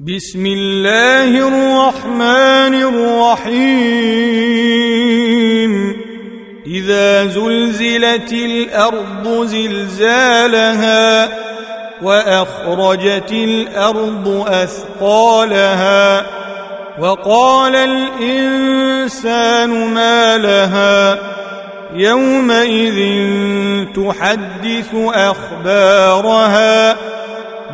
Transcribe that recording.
بسم الله الرحمن الرحيم. إذا زلزلت الأرض زلزالها وأخرجت الأرض أثقالها وقال الإنسان ما لها يومئذ تحدث أخبارها